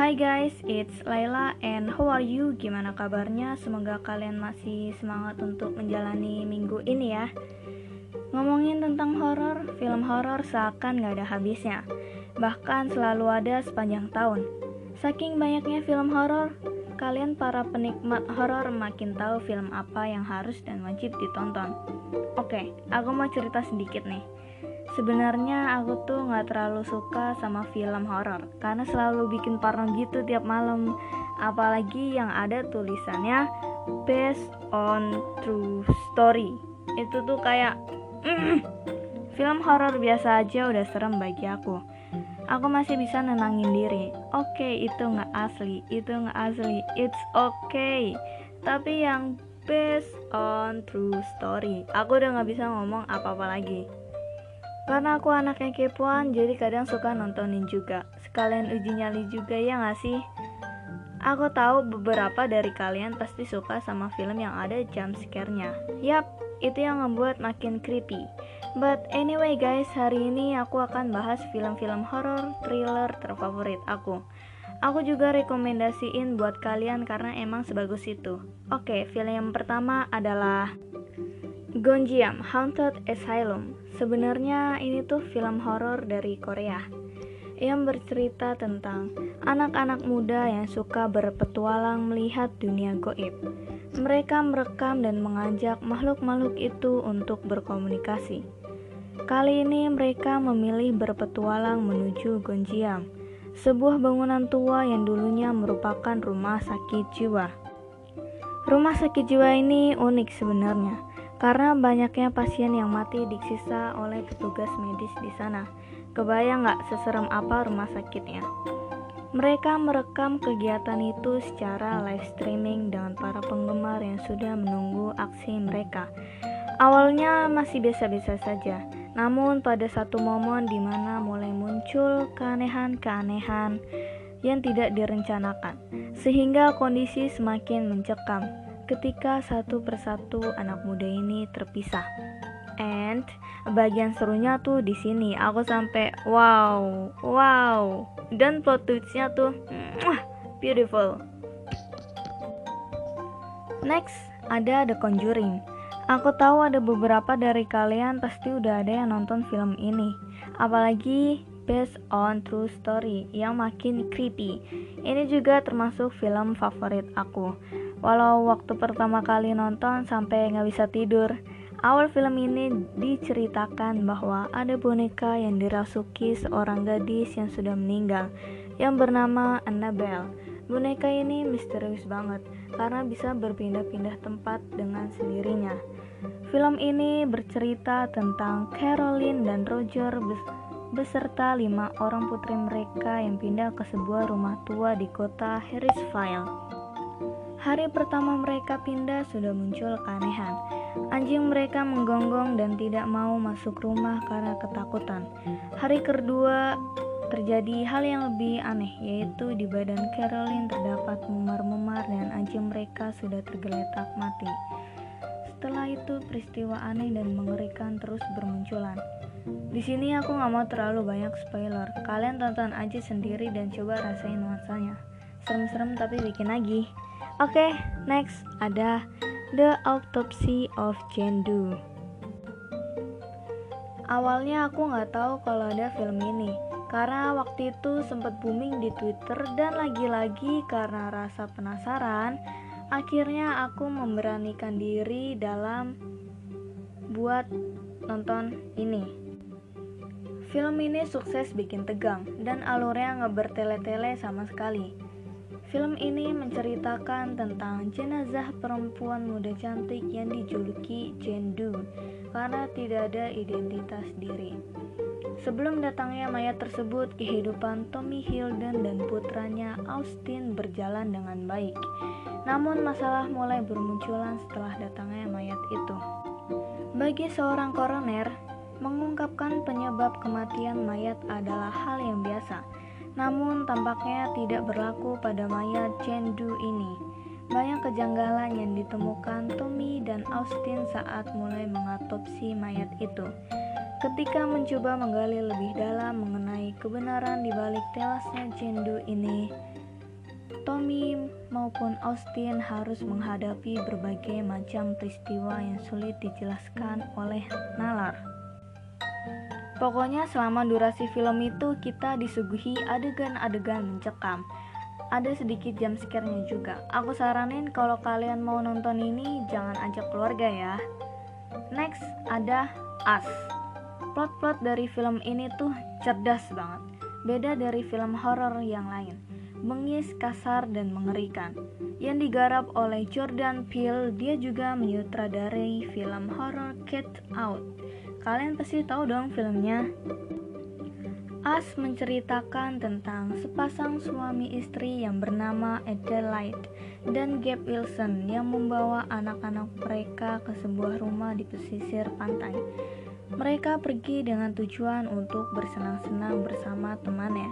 Hai guys, it's Laila and how are you? Gimana kabarnya? Semoga kalian masih semangat untuk menjalani minggu ini ya. Ngomongin tentang horor, film horor seakan gak ada habisnya. Bahkan selalu ada sepanjang tahun. Saking banyaknya film horor, kalian para penikmat horor makin tahu film apa yang harus dan wajib ditonton. Oke, aku mau cerita sedikit nih. Sebenarnya aku tuh nggak terlalu suka sama film horor karena selalu bikin parno gitu tiap malam. Apalagi yang ada tulisannya based on true story. Itu tuh kayak mm, film horor biasa aja udah serem bagi aku. Aku masih bisa nenangin diri. Oke, okay, itu nggak asli, itu nggak asli. It's okay. Tapi yang based on true story, aku udah nggak bisa ngomong apa-apa lagi. Karena aku anaknya kepoan, jadi kadang suka nontonin juga. Sekalian uji nyali juga ya gak sih? Aku tahu beberapa dari kalian pasti suka sama film yang ada jump scare-nya. Yap, itu yang membuat makin creepy. But anyway guys, hari ini aku akan bahas film-film horror thriller terfavorit aku. Aku juga rekomendasiin buat kalian karena emang sebagus itu. Oke, film yang pertama adalah Gonjiam Haunted Asylum. Sebenarnya ini tuh film horor dari Korea yang bercerita tentang anak-anak muda yang suka berpetualang melihat dunia goib. Mereka merekam dan mengajak makhluk-makhluk itu untuk berkomunikasi. Kali ini mereka memilih berpetualang menuju Gonjiam, sebuah bangunan tua yang dulunya merupakan rumah sakit jiwa. Rumah sakit jiwa ini unik sebenarnya karena banyaknya pasien yang mati disiksa oleh petugas medis di sana. Kebayang nggak seserem apa rumah sakitnya? Mereka merekam kegiatan itu secara live streaming dengan para penggemar yang sudah menunggu aksi mereka. Awalnya masih biasa-biasa saja, namun pada satu momen di mana mulai muncul keanehan-keanehan yang tidak direncanakan, sehingga kondisi semakin mencekam ketika satu persatu anak muda ini terpisah. And bagian serunya tuh di sini aku sampai wow, wow. Dan plot twistnya tuh mwah, beautiful. Next ada The Conjuring. Aku tahu ada beberapa dari kalian pasti udah ada yang nonton film ini. Apalagi based on true story yang makin creepy. Ini juga termasuk film favorit aku. Walau waktu pertama kali nonton sampai nggak bisa tidur, awal film ini diceritakan bahwa ada boneka yang dirasuki seorang gadis yang sudah meninggal yang bernama Annabelle. Boneka ini misterius banget karena bisa berpindah-pindah tempat dengan sendirinya. Film ini bercerita tentang Caroline dan Roger beserta lima orang putri mereka yang pindah ke sebuah rumah tua di kota Harrisville. Hari pertama mereka pindah sudah muncul keanehan. Anjing mereka menggonggong dan tidak mau masuk rumah karena ketakutan. Hari kedua terjadi hal yang lebih aneh, yaitu di badan Caroline terdapat memar-memar dan anjing mereka sudah tergeletak mati. Setelah itu peristiwa aneh dan mengerikan terus bermunculan. Di sini aku nggak mau terlalu banyak spoiler. Kalian tonton aja sendiri dan coba rasain nuansanya. Serem-serem tapi bikin lagi. Oke, okay, next ada The Autopsy of Doe. Awalnya aku nggak tahu kalau ada film ini, karena waktu itu sempat booming di Twitter dan lagi-lagi karena rasa penasaran, akhirnya aku memberanikan diri dalam buat nonton ini. Film ini sukses bikin tegang dan alurnya nggak bertele-tele sama sekali. Film ini menceritakan tentang jenazah perempuan muda cantik yang dijuluki Doe karena tidak ada identitas diri. Sebelum datangnya mayat tersebut, kehidupan Tommy Hilden dan putranya Austin berjalan dengan baik. Namun masalah mulai bermunculan setelah datangnya mayat itu. Bagi seorang koroner, mengungkapkan penyebab kematian mayat adalah hal yang biasa namun tampaknya tidak berlaku pada mayat Jendu ini. Banyak kejanggalan yang ditemukan Tommy dan Austin saat mulai mengatopsi mayat itu. Ketika mencoba menggali lebih dalam mengenai kebenaran di balik tewasnya Jendu ini, Tommy maupun Austin harus menghadapi berbagai macam peristiwa yang sulit dijelaskan oleh nalar. Pokoknya selama durasi film itu kita disuguhi adegan-adegan mencekam. Ada sedikit jam scare-nya juga. Aku saranin kalau kalian mau nonton ini jangan ajak keluarga ya. Next ada Us. Plot-plot dari film ini tuh cerdas banget. Beda dari film horor yang lain bengis, kasar, dan mengerikan. Yang digarap oleh Jordan Peele, dia juga menyutradarai film horror Get Out. Kalian pasti tahu dong filmnya. As menceritakan tentang sepasang suami istri yang bernama Adelaide dan Gabe Wilson yang membawa anak-anak mereka ke sebuah rumah di pesisir pantai. Mereka pergi dengan tujuan untuk bersenang-senang bersama temannya.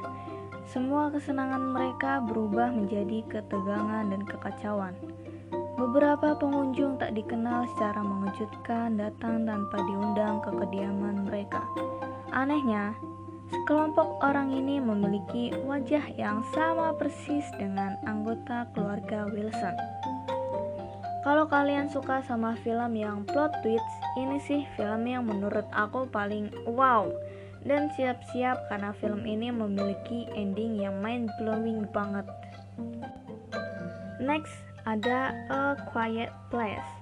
Semua kesenangan mereka berubah menjadi ketegangan dan kekacauan. Beberapa pengunjung tak dikenal secara mengejutkan datang tanpa diundang ke kediaman mereka. Anehnya, sekelompok orang ini memiliki wajah yang sama persis dengan anggota keluarga Wilson. Kalau kalian suka sama film yang plot twist, ini sih film yang menurut aku paling wow dan siap-siap karena film ini memiliki ending yang mind blowing banget. Next ada A Quiet Place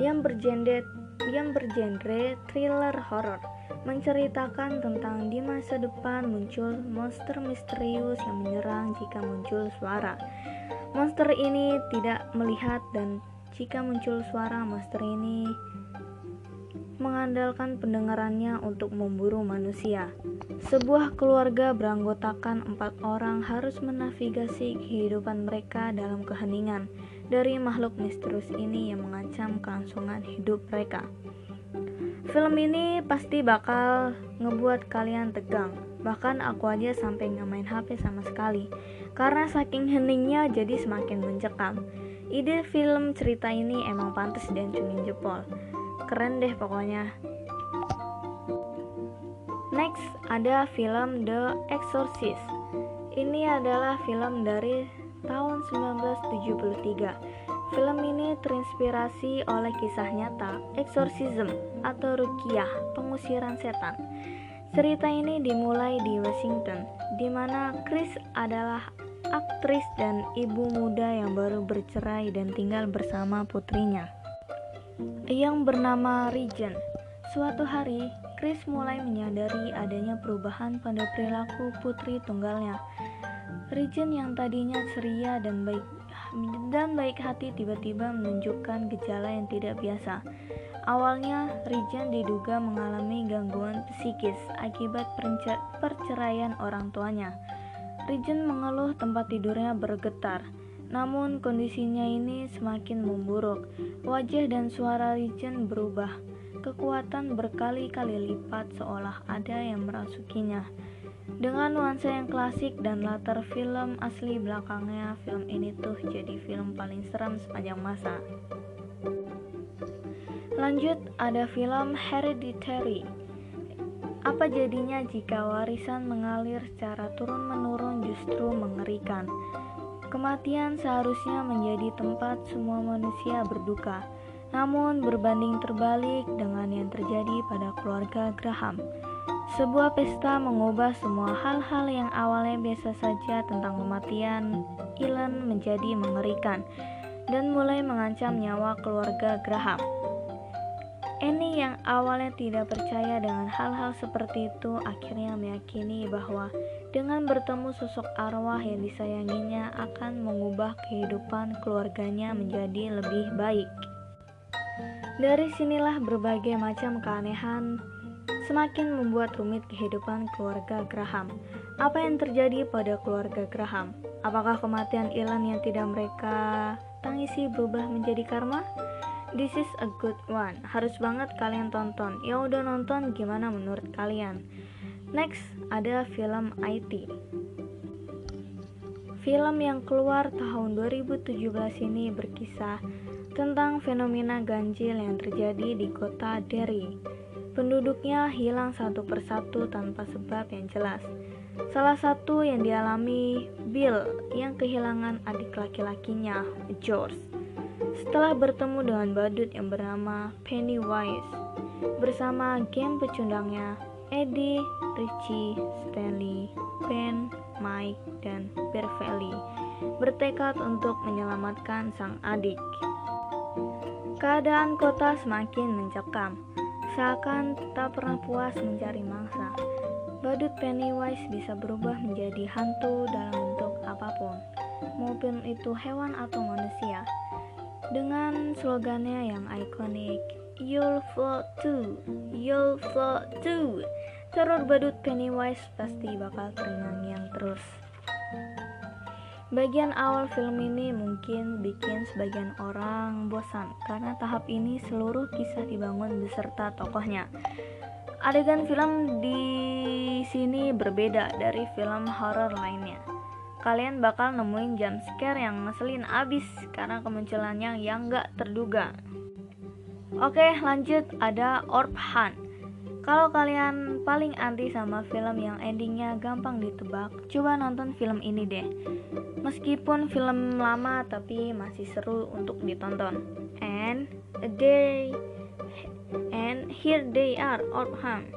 yang bergenre yang bergenre thriller horror menceritakan tentang di masa depan muncul monster misterius yang menyerang jika muncul suara. Monster ini tidak melihat dan jika muncul suara monster ini mengandalkan pendengarannya untuk memburu manusia. Sebuah keluarga beranggotakan empat orang harus menavigasi kehidupan mereka dalam keheningan dari makhluk misterius ini yang mengancam kelangsungan hidup mereka. Film ini pasti bakal ngebuat kalian tegang. Bahkan aku aja sampai nggak main HP sama sekali. Karena saking heningnya jadi semakin mencekam. Ide film cerita ini emang pantas dan cungin jempol keren deh pokoknya next ada film The Exorcist ini adalah film dari tahun 1973 Film ini terinspirasi oleh kisah nyata Exorcism atau Rukiah, pengusiran setan. Cerita ini dimulai di Washington, di mana Chris adalah aktris dan ibu muda yang baru bercerai dan tinggal bersama putrinya yang bernama Regen. Suatu hari, Chris mulai menyadari adanya perubahan pada perilaku putri tunggalnya. Regen yang tadinya ceria dan baik dan baik hati tiba-tiba menunjukkan gejala yang tidak biasa. Awalnya, Regen diduga mengalami gangguan psikis akibat perceraian orang tuanya. Regen mengeluh tempat tidurnya bergetar namun kondisinya ini semakin memburuk. Wajah dan suara Richen berubah. Kekuatan berkali-kali lipat seolah ada yang merasukinya. Dengan nuansa yang klasik dan latar film asli belakangnya, film ini tuh jadi film paling seram sepanjang masa. Lanjut, ada film Hereditary. Apa jadinya jika warisan mengalir secara turun-menurun justru mengerikan? Kematian seharusnya menjadi tempat semua manusia berduka, namun berbanding terbalik dengan yang terjadi pada keluarga Graham. Sebuah pesta mengubah semua hal-hal yang awalnya biasa saja tentang kematian Ilan menjadi mengerikan dan mulai mengancam nyawa keluarga Graham. Annie yang awalnya tidak percaya dengan hal-hal seperti itu akhirnya meyakini bahwa dengan bertemu sosok arwah yang disayanginya akan mengubah kehidupan keluarganya menjadi lebih baik. Dari sinilah berbagai macam keanehan semakin membuat rumit kehidupan keluarga Graham. Apa yang terjadi pada keluarga Graham? Apakah kematian Ilan yang tidak mereka tangisi berubah menjadi karma? This is a good one. Harus banget kalian tonton. Ya udah nonton gimana menurut kalian? Next ada film IT. Film yang keluar tahun 2017 ini berkisah tentang fenomena ganjil yang terjadi di kota Derry. Penduduknya hilang satu persatu tanpa sebab yang jelas. Salah satu yang dialami Bill yang kehilangan adik laki-lakinya, George. Setelah bertemu dengan badut yang bernama Pennywise bersama geng pecundangnya Eddie, Richie, Stanley, Ben, Mike, dan Beverly bertekad untuk menyelamatkan sang adik. Keadaan kota semakin mencekam, seakan tak pernah puas mencari mangsa badut Pennywise bisa berubah menjadi hantu dalam bentuk apa pun, maupun itu hewan atau manusia. Dengan slogannya yang ikonik, You'll float too, you'll float too. Teror badut Pennywise pasti bakal terngiang terus. Bagian awal film ini mungkin bikin sebagian orang bosan karena tahap ini seluruh kisah dibangun beserta tokohnya. Adegan film di sini berbeda dari film horor lainnya. Kalian bakal nemuin jump scare yang ngeselin abis karena kemunculannya yang gak terduga. Oke, lanjut ada Orb Hunt. Kalau kalian paling anti sama film yang endingnya gampang ditebak, coba nonton film ini deh. Meskipun film lama tapi masih seru untuk ditonton. And a day And here they are, Orpham.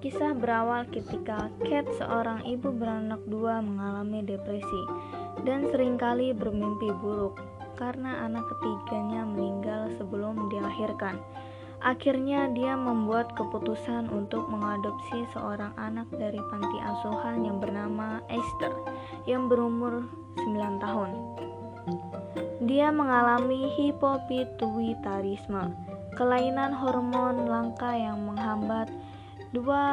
Kisah berawal ketika Kate, seorang ibu beranak dua, mengalami depresi dan sering kali bermimpi buruk karena anak ketiganya meninggal sebelum dilahirkan. Akhirnya dia membuat keputusan untuk mengadopsi seorang anak dari panti asuhan yang bernama Esther yang berumur 9 tahun. Dia mengalami hipopituitarisme kelainan hormon langka yang menghambat dua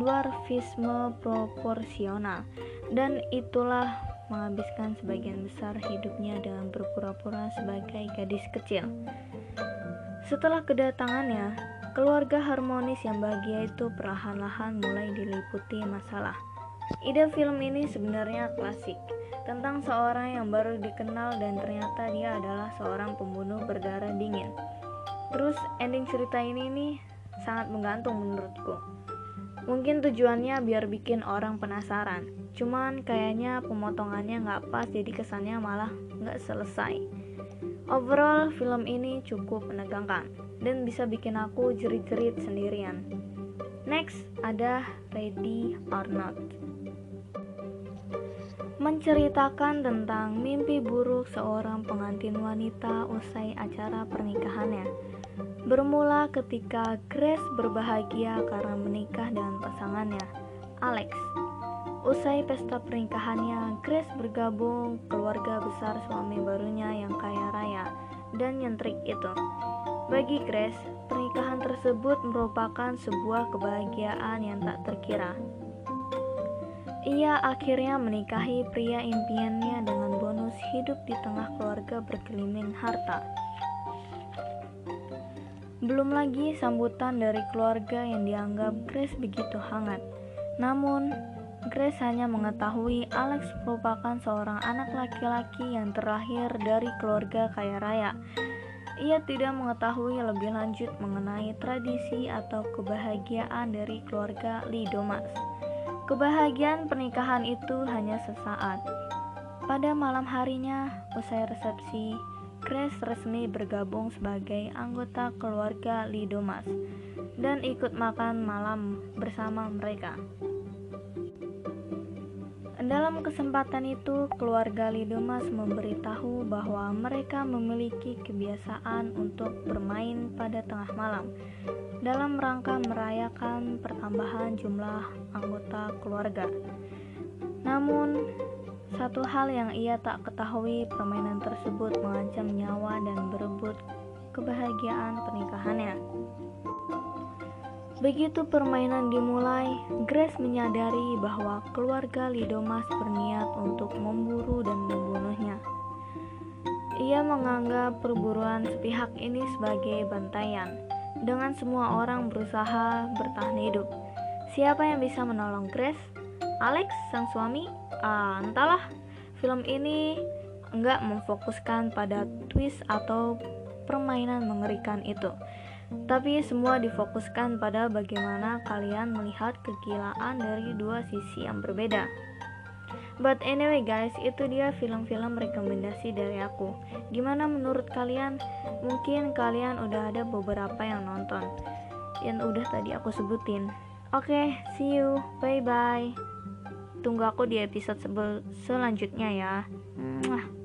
dwarfisme proporsional dan itulah menghabiskan sebagian besar hidupnya dengan berpura-pura sebagai gadis kecil. Setelah kedatangannya, keluarga harmonis yang bahagia itu perlahan-lahan mulai diliputi masalah. Ide film ini sebenarnya klasik, tentang seorang yang baru dikenal dan ternyata dia adalah seorang pembunuh berdarah dingin. Terus ending cerita ini nih sangat menggantung menurutku. Mungkin tujuannya biar bikin orang penasaran. Cuman kayaknya pemotongannya nggak pas jadi kesannya malah nggak selesai. Overall film ini cukup menegangkan dan bisa bikin aku jerit-jerit sendirian. Next ada Ready or Not menceritakan tentang mimpi buruk seorang pengantin wanita usai acara pernikahannya. Bermula ketika Grace berbahagia karena menikah dengan pasangannya, Alex. Usai pesta pernikahannya, Grace bergabung keluarga besar suami barunya dan nyentrik itu. Bagi Grace, pernikahan tersebut merupakan sebuah kebahagiaan yang tak terkira. Ia akhirnya menikahi pria impiannya dengan bonus hidup di tengah keluarga berkeliling harta. Belum lagi sambutan dari keluarga yang dianggap Grace begitu hangat. Namun, Grace hanya mengetahui Alex merupakan seorang anak laki-laki yang terlahir dari keluarga kaya raya. Ia tidak mengetahui lebih lanjut mengenai tradisi atau kebahagiaan dari keluarga Lidomas. Kebahagiaan pernikahan itu hanya sesaat. Pada malam harinya, usai resepsi, Grace resmi bergabung sebagai anggota keluarga Lidomas dan ikut makan malam bersama mereka. Dalam kesempatan itu, keluarga Lidomas memberitahu bahwa mereka memiliki kebiasaan untuk bermain pada tengah malam dalam rangka merayakan pertambahan jumlah anggota keluarga. Namun, satu hal yang ia tak ketahui, permainan tersebut mengancam nyawa dan berebut kebahagiaan pernikahannya. Begitu permainan dimulai, Grace menyadari bahwa keluarga Lidomas berniat untuk memburu dan membunuhnya. Ia menganggap perburuan sepihak ini sebagai bantaian, dengan semua orang berusaha bertahan hidup. Siapa yang bisa menolong Grace? Alex, sang suami, uh, entahlah film ini enggak memfokuskan pada twist atau permainan mengerikan itu Tapi semua difokuskan pada bagaimana kalian melihat kegilaan dari dua sisi yang berbeda. But anyway guys, itu dia film-film rekomendasi dari aku. Gimana menurut kalian? Mungkin kalian udah ada beberapa yang nonton. Yang udah tadi aku sebutin. Oke, okay, see you. Bye bye. Tunggu aku di episode selanjutnya ya. Mwah.